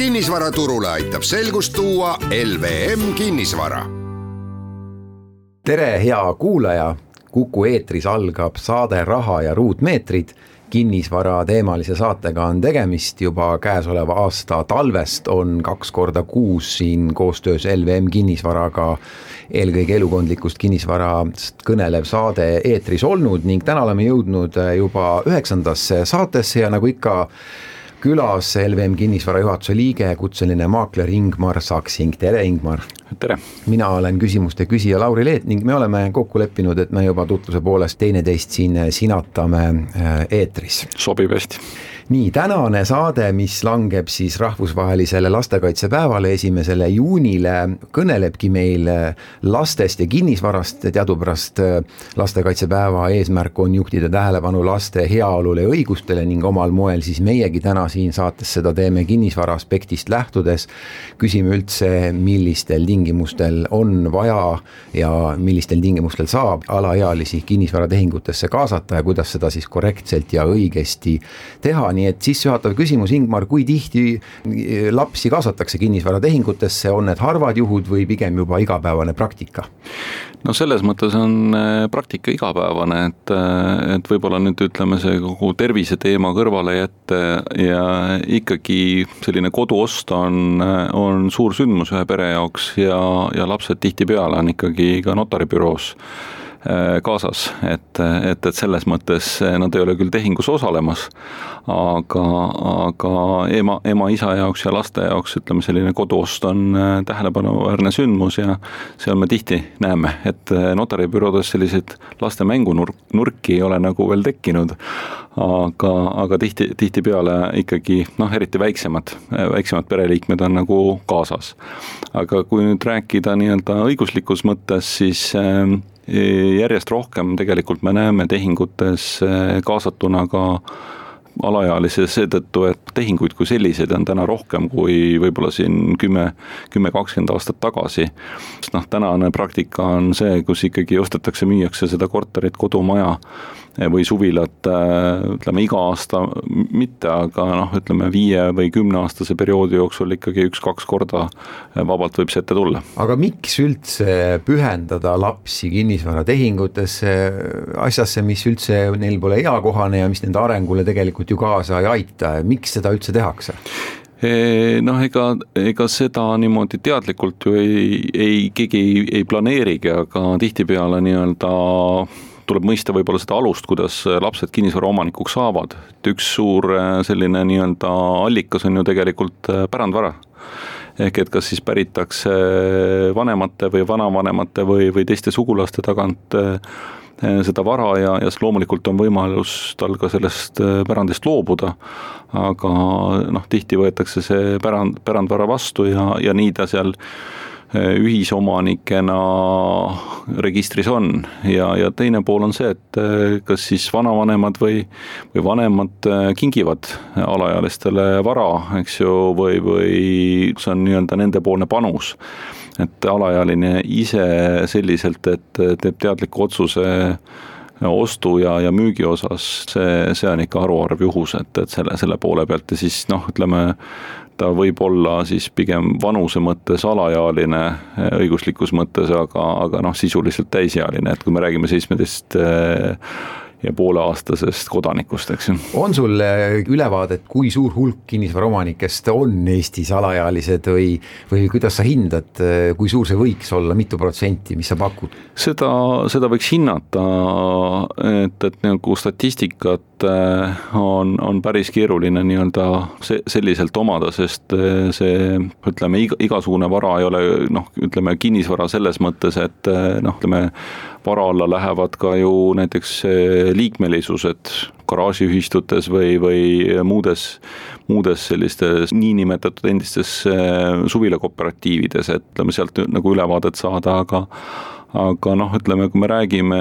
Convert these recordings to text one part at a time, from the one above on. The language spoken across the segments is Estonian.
Kinnisvaraturule aitab selgust tuua LVM kinnisvara. tere, hea kuulaja. kuku eetris algab saade Raha ja ruutmeetrid kinnisvara teemalise saatega on tegemist juba käesoleva aasta talvest on kaks korda kuus siin koostöös LVM kinnisvaraga eelkõige elukondlikust kinnisvarast kõnelev saade eetris olnud ning täna oleme jõudnud juba üheksandasse saatesse ja nagu ikka külas LVM kinnisvara juhatuse liige, kutseline maakler Ingmar Saksing, tere Ingmar! tere! mina olen küsimuste küsija Lauri Leet ning me oleme kokku leppinud, et me juba tutvuse poolest teineteist siin sinatame äh, eetris. sobib hästi nii, tänane saade, mis langeb siis rahvusvahelisele lastekaitsepäevale, esimesele juunile, kõnelebki meil lastest ja kinnisvarast, teadupärast lastekaitsepäeva eesmärk on juhtida tähelepanu laste heaolule ja õigustele ning omal moel siis meiegi täna siin saates seda teeme kinnisvara aspektist lähtudes. küsime üldse, millistel tingimustel on vaja ja millistel tingimustel saab alaealisi kinnisvaratehingutesse kaasata ja kuidas seda siis korrektselt ja õigesti teha, nii et sissejuhatav küsimus, Ingmar, kui tihti eh, lapsi kaasatakse kinnisvaratehingutesse, on need harvad juhud või pigem juba igapäevane praktika? no selles mõttes on eh, praktika igapäevane, et, eh, et võib-olla nüüd ütleme, see kogu tervise teema kõrvale jätta ja ikkagi selline koduost on, on suur sündmus ühe pere jaoks ja, ja lapsed tihtipeale on ikkagi ka notaribüroos kaasas, et, et, et selles mõttes nad ei ole küll tehingus osalemas, aga, aga ema, ema, isa jaoks ja laste jaoks ütleme, selline koduost on äh, tähelepanuväärne sündmus ja seal me tihti näeme, et äh, notaribüroodes selliseid laste mängunurki ei ole nagu veel tekkinud, aga, aga tihti, tihtipeale ikkagi noh, eriti väiksemad, väiksemad pereliikmed on nagu kaasas. aga kui nüüd rääkida nii-öelda õiguslikus mõttes, siis äh, järjest rohkem tegelikult me näeme tehingutes eh, kaasatuna ka alaealisi seetõttu, et tehinguid kui selliseid on täna rohkem kui võib-olla siin kümme, kümme, kakskümmend aastat tagasi. sest noh, tänane praktika on see, kus ikkagi ostetakse, müüakse seda korterit, kodumaja või suvilat ütleme iga aasta mitte, aga noh, ütleme viie või kümneaastase perioodi jooksul ikkagi üks-kaks korda vabalt võib see ette tulla. aga miks üldse pühendada lapsi kinnisvaratehingutesse, asjasse, mis üldse neil pole eakohane ja mis nende arengule tegelikult ju kaasa ei aita, miks seda üldse tehakse? noh, ega, ega seda niimoodi teadlikult ju ei, ei, keegi ei, ei planeerigi, aga tihtipeale nii-öelda tuleb mõista võib-olla seda alust, kuidas lapsed kinnisvaraomanikuks saavad, et üks suur äh, selline nii-öelda allikas on ju tegelikult äh, pärandvara. Ehk et kas siis päritakse vanemate või vanavanemate või, või teiste sugulaste tagant äh, seda vara ja, ja siis loomulikult on võimalus tal ka sellest pärandist loobuda. aga noh, tihti võetakse see pärand, pärandvara vastu ja, ja nii ta seal Eh, ühisomanikena registris on ja, ja teine pool on see, et eh, kas siis vanavanemad või, või vanemad eh, kingivad alaealistele vara, eks ju, või, või see on nii-öelda nendepoolne panus. Et alaealine ise selliselt, et teeb teadliku otsuse ostu ja, ja müügi osas, see, see on ikka haruharv juhus, et, et selle, selle poole pealt ja siis noh, ütleme ta võib olla siis pigem vanuse mõttes alaealine õiguslikus mõttes, aga, aga noh, sisuliselt täisealine, et kui me räägime seitsmeteist ja pooleaastasest kodanikust, eks ju. on sul ülevaadet, kui suur hulk kinnisvaraomanikest on Eestis alaealised või, või kuidas sa hindad, kui suur see võiks olla, mitu protsenti, mis sa pakud? seda, seda võiks hinnata, et, et nagu statistikat äh, on, on päris keeruline nii-öelda see, selliselt omada, sest äh, see ütleme, iga, igasugune vara ei ole noh, ütleme kinnisvara selles mõttes, et äh, noh, ütleme vara alla lähevad ka ju näiteks liikmelisused garaažiühistutes või, või muudes, muudes sellistes niinimetatud endistes suvilakooperatiivides, et ütleme sealt nagu ülevaadet saada, aga aga noh, ütleme, kui me räägime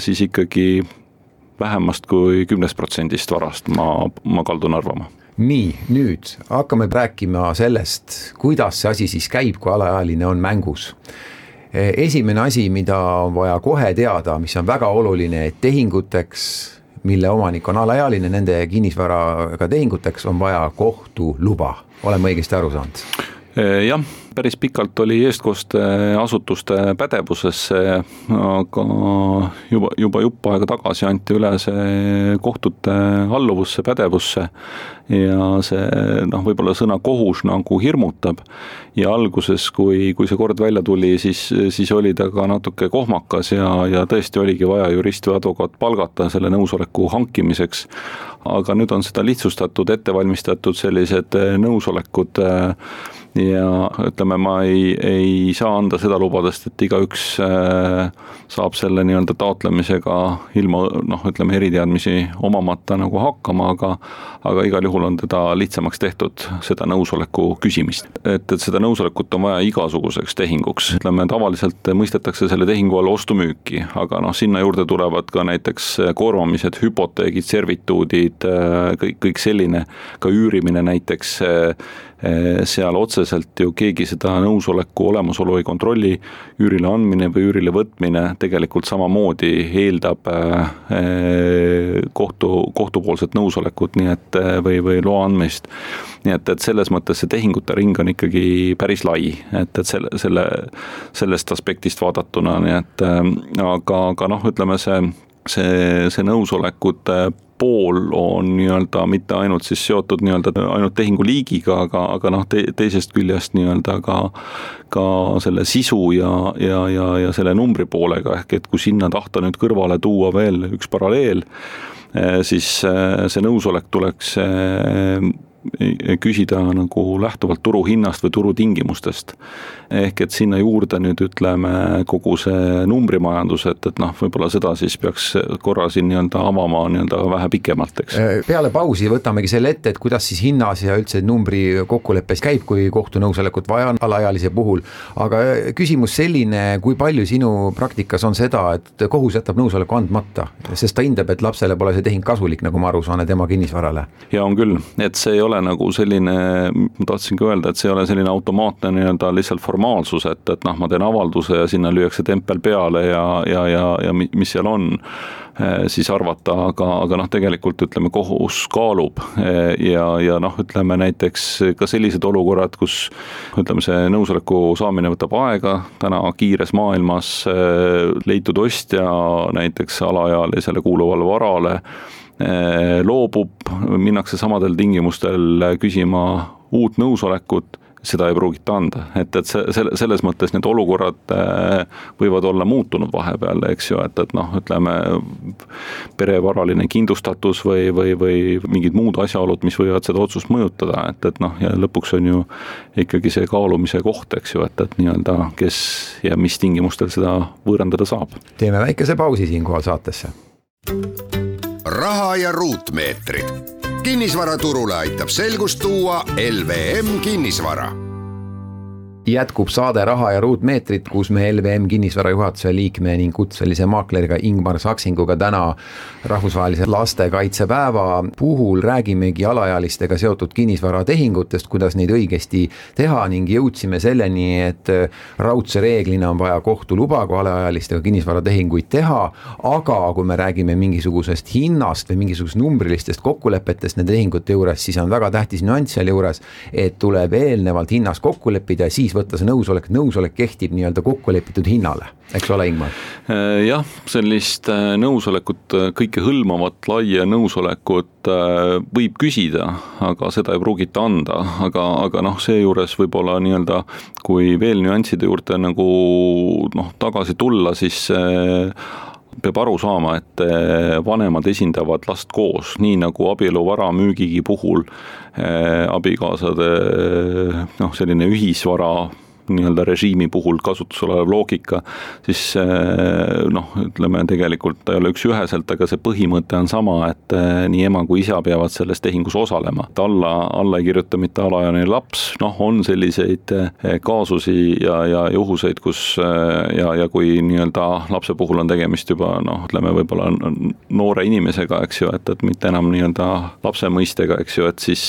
siis ikkagi vähemast kui kümnest protsendist varast, ma, ma kaldun arvama nii, nüüd hakkame rääkima sellest, kuidas see asi siis käib, kui alaealine on mängus. Esimene asi, mida on vaja kohe teada, mis on väga oluline, et tehinguteks, mille omanik on alaealine, nende kinnisvaraga tehinguteks on vaja kohtu luba, olen ma õigesti aru saanud? jah päris pikalt oli eestkosteasutuste pädevuses see, aga juba, juba jupp aega tagasi anti üle see kohtute alluvusse, pädevusse. ja see noh, võib-olla sõna kohus nagu hirmutab ja alguses, kui, kui see kord välja tuli, siis, siis oli ta ka natuke kohmakas ja, ja tõesti oligi vaja jurist või advokaat palgata selle nõusoleku hankimiseks. aga nüüd on seda lihtsustatud, ette valmistatud sellised nõusolekud ja ütleme, ma ei, ei saa anda seda lubadust, et igaüks äh, saab selle nii-öelda taotlemisega ilma noh, ütleme eriteadmisi omamata nagu hakkama, aga aga igal juhul on teda lihtsamaks tehtud, seda nõusoleku küsimist. et, et seda nõusolekut on vaja igasuguseks tehinguks, ütleme tavaliselt mõistetakse selle tehingu all ostu-müüki, aga noh, sinna juurde tulevad ka näiteks koormamised, hüpoteegid, servituudid, äh, kõik, kõik selline, ka üürimine näiteks Eh, seal otseselt ju keegi seda nõusoleku olemasolu ei kontrolli, üürile andmine või üürile võtmine tegelikult samamoodi eeldab eh, kohtu, kohtupoolset nõusolekut, nii et või, või loa andmist. nii et, et selles mõttes see tehingute ring on ikkagi päris lai, et, et selle, selle, sellest aspektist vaadatuna, nii et aga, aga noh, ütleme see see, see nõusolekute pool on nii-öelda mitte ainult siis seotud nii-öelda ainult tehingu liigiga, aga, aga noh te,, teisest küljest nii-öelda ka ka selle sisu ja, ja, ja, ja selle numbri poolega, ehk et kui sinna tahta nüüd kõrvale tuua veel üks paralleel, eh, siis eh, see nõusolek tuleks eh, küsida nagu lähtuvalt turuhinnast või turutingimustest. ehk et sinna juurde nüüd ütleme kogu see numbrimajandus, et, et noh, võib-olla seda siis peaks korra siin nii-öelda avama nii-öelda vähe pikemalt, eks. Äh, peale pausi võtamegi selle ette, et kuidas siis hinnas ja üldse numbri kokkuleppes käib, kui kohtunõusolekut vaja on alaealise puhul. aga äh, küsimus selline, kui palju sinu praktikas on seda, et kohus jätab nõusoleku andmata, sest ta hindab, et lapsele pole see tehing kasulik, nagu ma aru saan, tema kinnisvarale? ja on küll, et see ei ole nagu selline, ma tahtsingi öelda, et see ei ole selline automaatne nii-öelda lihtsalt formaalsus, et, et noh, ma teen avalduse ja sinna lüüakse tempel peale ja, ja, ja, ja mis seal on eh, siis arvata, aga, aga noh, tegelikult ütleme, kohus kaalub eh, ja, ja noh, ütleme näiteks ka sellised olukorrad, kus ütleme, see nõusoleku saamine võtab aega, täna kiires maailmas eh, leitud ostja näiteks alaealisele kuuluvale varale loobub, minnakse samadel tingimustel küsima uut nõusolekut, seda ei pruugita anda, et, et see, selle, selles mõttes need olukorrad eh, võivad olla muutunud vahepeal, eks ju, et, et noh, ütleme perevaraline kindlustatus või, või, või mingid muud asjaolud, mis võivad seda otsust mõjutada, et, et noh, ja lõpuks on ju ikkagi see kaalumise koht, eks ju, et, et nii-öelda kes ja mis tingimustel seda võõrandada saab. teeme väikese pausi siinkohal saatesse raha ja ruutmeetrid. kinnisvaraturule aitab selgust tuua LVM kinnisvara jätkub saade Raha ja ruutmeetrid, kus me LVM kinnisvara juhatuse liikme ning kutselise maakleriga Ingmar Saksinguga täna rahvusvahelise lastekaitsepäeva puhul räägimegi alaealistega seotud kinnisvaratehingutest, kuidas neid õigesti teha ning jõudsime selleni, et raudse reeglina on vaja kohtu luba, kui alaealistega kinnisvaratehinguid teha, aga kui me räägime mingisugusest hinnast või mingisugusest numbrilistest kokkulepetest nende tehingute juures, siis on väga tähtis nüanss sealjuures, et tuleb eelnevalt hinnas kokku leppida ja siis võtta see nõusolek, nõusolek kehtib nii-öelda kokkulepitud hinnale, eks ole, Ingmar? Äh, jah, sellist äh, nõusolekut, äh, kõikehõlmavat laia nõusolekut võib küsida, aga seda ei pruugita anda, aga, aga noh, seejuures võib-olla nii-öelda kui veel nüansside juurde nagu noh, tagasi tulla, siis peab aru saama, et vanemad esindavad last koos, nii nagu abieluvara müügigi puhul abikaasade noh, selline ühisvara nii-öelda režiimi puhul kasutusel olev loogika, siis noh, ütleme tegelikult ta ei ole üks-üheselt, aga see põhimõte on sama, et nii ema kui isa peavad selles tehingus osalema. et alla, alla ei kirjuta mitte alaealine laps, noh, on selliseid kaasusi ja, ja juhuseid, kus ja, ja kui nii-öelda lapse puhul on tegemist juba noh, ütleme võib-olla noore inimesega, eks ju, et, et mitte enam nii-öelda lapse mõistega, eks ju, et siis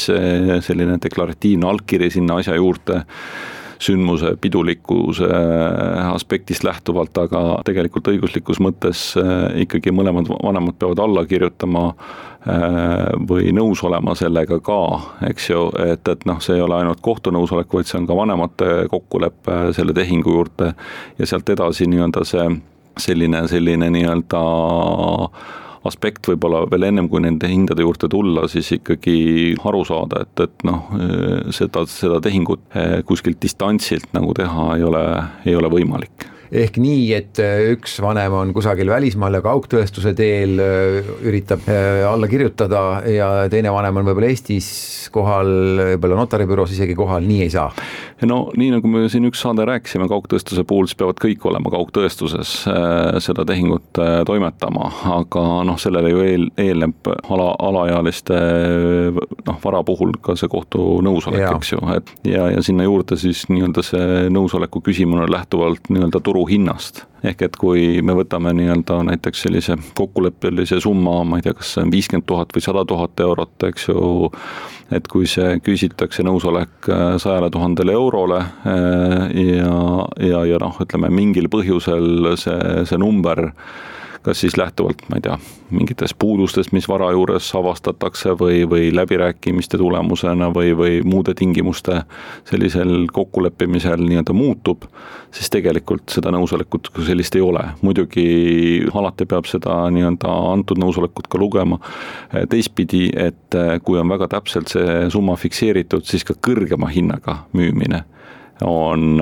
selline deklaratiivne allkiri sinna asja juurde sündmuse pidulikkuse aspektist lähtuvalt, aga tegelikult õiguslikus mõttes äh, ikkagi mõlemad vanemad peavad alla kirjutama äh, või nõus olema sellega ka, eks ju, et, et noh, see ei ole ainult kohtu nõusolek, vaid see on ka vanemate kokkulepe selle tehingu juurde. Ja sealt edasi nii-öelda see selline, selline nii-öelda aspekt võib-olla veel ennem, kui nende hindade juurde tulla, siis ikkagi aru saada, et, et noh, seda, seda tehingut eh, kuskilt distantsilt nagu teha ei ole, ei ole võimalik ehk nii, et äh, üks vanem on kusagil välismaal ja kaugtõestuse teel äh, üritab äh, alla kirjutada ja teine vanem on võib-olla Eestis kohal, võib-olla notaribüroos isegi kohal, nii ei saa? no nii, nagu me siin üks saade rääkisime kaugtõestuse puhul, siis peavad kõik olema kaugtõestuses seda tehingut toimetama, aga noh, sellele ju eel, eelneb ala, alaealiste noh, vara puhul ka see kohtu nõusolek, eks ju, et ja, ja sinna juurde siis nii-öelda see nõusoleku küsimine lähtuvalt nii-öelda turu turuhinnast. ehk et kui me võtame nii-öelda näiteks sellise kokkuleppelise summa, ma ei tea, kas see on viiskümmend tuhat või sada tuhat eurot, eks ju, et kui see küsitakse nõusolek äh, sajale tuhandele eurole äh, ja, ja, ja noh, ütleme mingil põhjusel see, see number kas siis lähtuvalt, ma ei tea, mingitest puudustest, mis vara juures avastatakse või, või läbirääkimiste tulemusena või, või muude tingimuste sellisel kokkuleppimisel nii-öelda muutub, siis tegelikult seda nõusolekut kui sellist ei ole. muidugi alati peab seda nii-öelda antud nõusolekut ka lugema teistpidi, et kui on väga täpselt see summa fikseeritud, siis ka kõrgema hinnaga müümine on,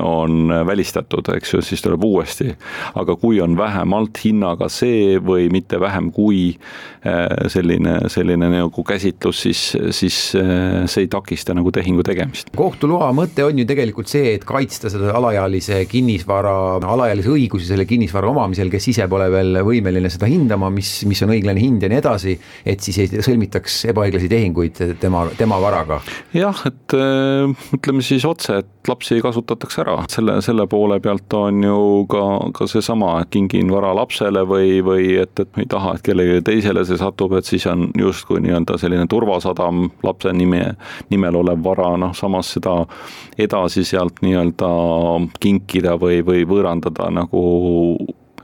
on välistatud, eks ju, siis tuleb uuesti. aga kui on vähemalt hinnaga see või mitte vähem kui eh, selline, selline nagu käsitlus, siis, siis eh, see ei takista nagu tehingu tegemist. kohtuloa mõte on ju tegelikult see, et kaitsta seda alaealise kinnisvara, alaealise õigusi selle kinnisvara omamisel, kes ise pole veel võimeline seda hindama, mis, mis on õiglane hind ja nii edasi, et siis ei sõlmitaks ebaõiglasi tehinguid tema, tema varaga. jah, et eh, ütleme siis otse, et et lapsi kasutatakse ära, selle, selle poole pealt on ju ka, ka seesama, et kingin vara lapsele või, või et, et ei taha, et kellelegi teisele see satub, et siis on justkui nii-öelda selline turvasadam lapse nime, nimel olev vara, noh samas seda edasi sealt nii-öelda kinkida või, või võõrandada nagu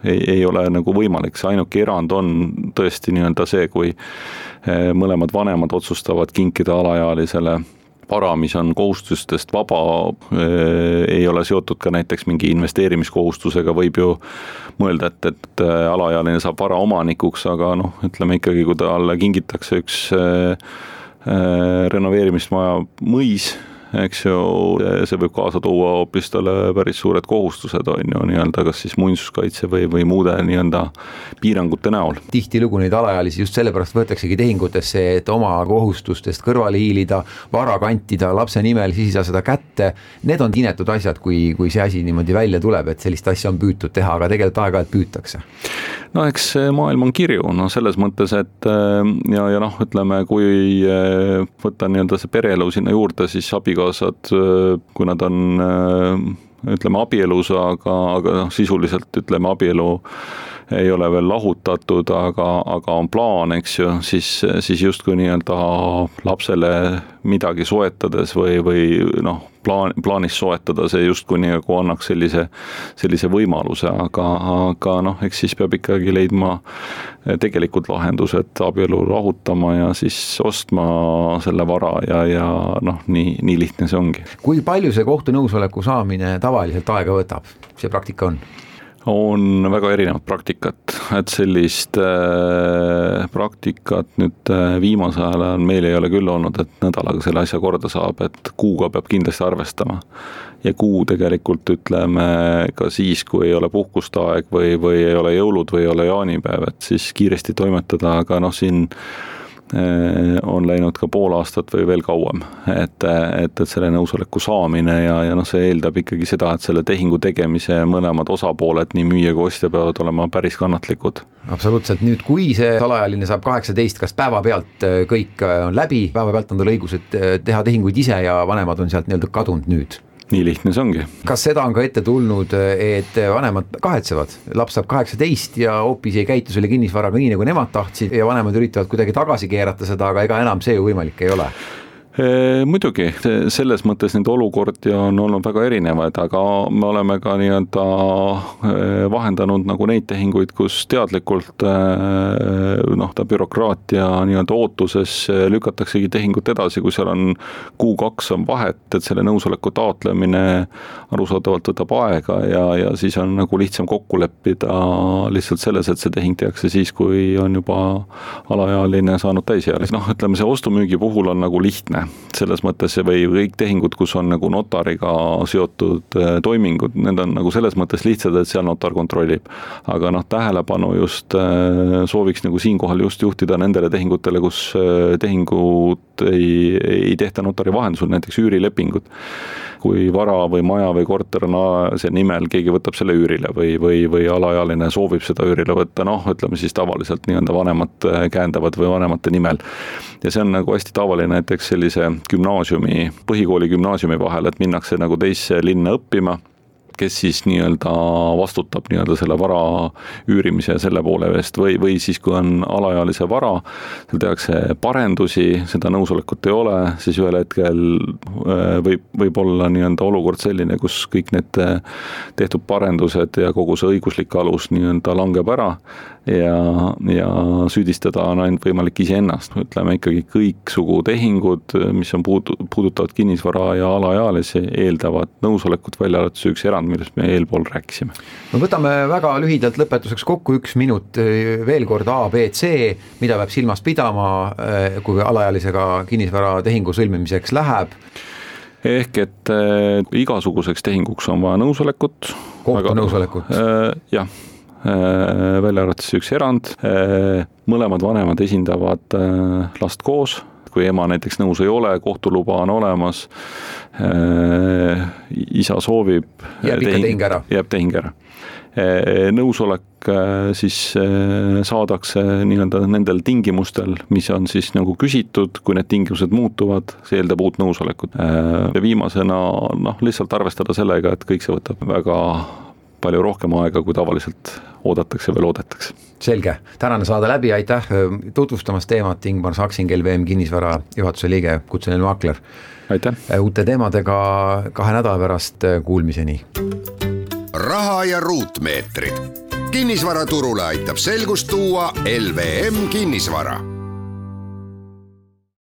ei, ei ole nagu võimalik, see ainuke erand on tõesti nii-öelda see, kui eh, mõlemad vanemad otsustavad kinkida alaealisele vara, mis on kohustustest vaba, eh, ei ole seotud ka näiteks mingi investeerimiskohustusega, võib ju mõelda, et, et eh, alaealine saab vara omanikuks, aga noh, ütleme ikkagi, kui talle kingitakse üks eh, renoveerimist vaja mõis eks ju, see võib kaasa tuua hoopis talle päris suured kohustused, on ju, nii-öelda kas siis muinsuskaitse või, või muude nii-öelda piirangute näol. tihtilugu neid alaealisi just sellepärast võetaksegi tehingutesse, et oma kohustustest kõrvale hiilida, vara kantida lapse nimel, siis ei saa seda kätte. Need on inetud asjad, kui, kui see asi niimoodi välja tuleb, et sellist asja on püütud teha, aga tegelikult aeg-ajalt püütakse. no eks maailm on kirju, no selles mõttes, et ja, ja noh, ütleme, kui võtta nii-öelda see pereelu sinna juurde, siis abikaasa abikaasad, kui nad on ütleme abielus, aga, aga noh, sisuliselt ütleme abielu ei ole veel lahutatud, aga, aga on plaan, eks ju, siis, siis justkui nii-öelda lapsele midagi soetades või, või noh, plaan, plaanis soetada, see justkui nagu annaks sellise, sellise võimaluse, aga, aga noh, eks siis peab ikkagi leidma tegelikud lahendused, abielu lahutama ja siis ostma selle vara ja, ja noh, nii, nii lihtne see ongi. kui palju see kohtu nõusoleku saamine tavaliselt aega võtab, see praktika on? On väga erinevat praktikat, et sellist äh, praktikat nüüd äh, viimasel ajal meil ei ole küll olnud, et nädalaga selle asja korda saab, et kuuga peab kindlasti arvestama. ja kuu tegelikult ütleme ka siis, kui ei ole puhkuste aeg või, või ei ole jõulud või ei ole jaanipäev, et siis kiiresti toimetada, aga noh, siin on läinud ka pool aastat või veel kauem, et, et, et selle nõusoleku saamine ja, ja noh, see eeldab ikkagi seda, et selle tehingu tegemise mõlemad osapooled, nii müüja kui ostja peavad olema päris kannatlikud. absoluutselt, nüüd kui see alaealine saab kaheksateist, kas päevapealt kõik on läbi, päevapealt on tal õigus, et teha tehinguid ise ja vanemad on sealt nii-öelda kadunud nüüd? Nii lihtne see ongi. kas seda on ka ette tulnud, et vanemad kahetsevad, laps saab kaheksateist ja hoopis ei käitu selle kinnisvaraga nii, nagu nemad tahtsid ja vanemad üritavad kuidagi tagasi keerata seda, aga ega enam see ju võimalik ei ole muidugi, selles mõttes neid olukordi on olnud väga erinevaid, aga me oleme ka nii-öelda vahendanud nagu neid tehinguid, kus teadlikult noh, ta bürokraatia nii-öelda ootuses lükataksegi tehingut edasi, kui seal on kuu-kaks on vahet, et selle nõusoleku taotlemine arusaadavalt võtab aega ja, ja siis on nagu lihtsam kokku leppida lihtsalt selles, et see tehing tehakse siis, kui on juba alaealine saanud täisealine. noh, ütleme see ostu-müügi puhul on nagu lihtne Гитлера. Selles mõttes või kõik tehingud, kus on nagu notariga seotud äh, toimingud, need on nagu selles mõttes lihtsad, et seal notar kontrollib. aga noh, tähelepanu just äh, sooviks nagu siinkohal just juhtida nendele tehingutele, kus äh, tehingut ei, ei tehta notari vahendusel, näiteks üürilepingud kui vara või maja või korter on see nimel, keegi võtab selle üürile või, või, või alaealine soovib seda üürile võtta, noh, ütleme siis tavaliselt nii-öelda vanemad käendavad või vanemate nimel. ja see on nagu hästi tavaline näiteks sellise gümnaasiumi, põhikooli gümnaasiumi vahel, et minnakse nagu teisse linna õppima kes siis nii-öelda vastutab nii-öelda selle vara üürimise selle poole eest või, või siis, kui on alaealise vara, seal tehakse parendusi, seda nõusolekut ei ole, siis ühel hetkel äh, võib, võib olla nii-öelda olukord selline, kus kõik need äh, tehtud parendused ja kogu see õiguslik alus nii-öelda langeb ära ja, ja süüdistada on ainult võimalik iseennast, ütleme ikkagi kõiksugu tehingud, mis on puudu, puudutavad kinnisvara ja alaealisi, eeldavad nõusolekut, välja arvatud see üks erand, millest me eelpool rääkisime. no võtame väga lühidalt lõpetuseks kokku üks minut veel kord A, B, C, mida peab silmas pidama, kui alaealisega kinnisvaratehingu sõlmimiseks läheb ehk et äh, igasuguseks tehinguks on vaja nõusolekut. kohtu nõusolekut äh,. jah Äh, välja arvatud üks erand, äh, mõlemad vanemad esindavad äh, last koos, kui ema näiteks nõus ei ole, kohtuluba on olemas, isa soovib. jääb ikka tehing ära. jääb tehing ära. nõusolek siis saadakse nii-öelda nendel tingimustel, mis on siis nagu küsitud, kui need tingimused muutuvad, see eeldab uut nõusolekut. ja viimasena noh, lihtsalt arvestada sellega, et kõik see võtab väga palju rohkem aega, kui tavaliselt oodatakse või loodetakse. selge, tänane saade läbi, aitäh tutvustamast teemat, Ingmar Saksin, LVM kinnisvara juhatuse liige, kutseline maakler. aitäh! uute teemadega kahe nädala pärast, kuulmiseni! raha ja ruutmeetrid. kinnisvaraturule aitab selgust tuua LVM kinnisvara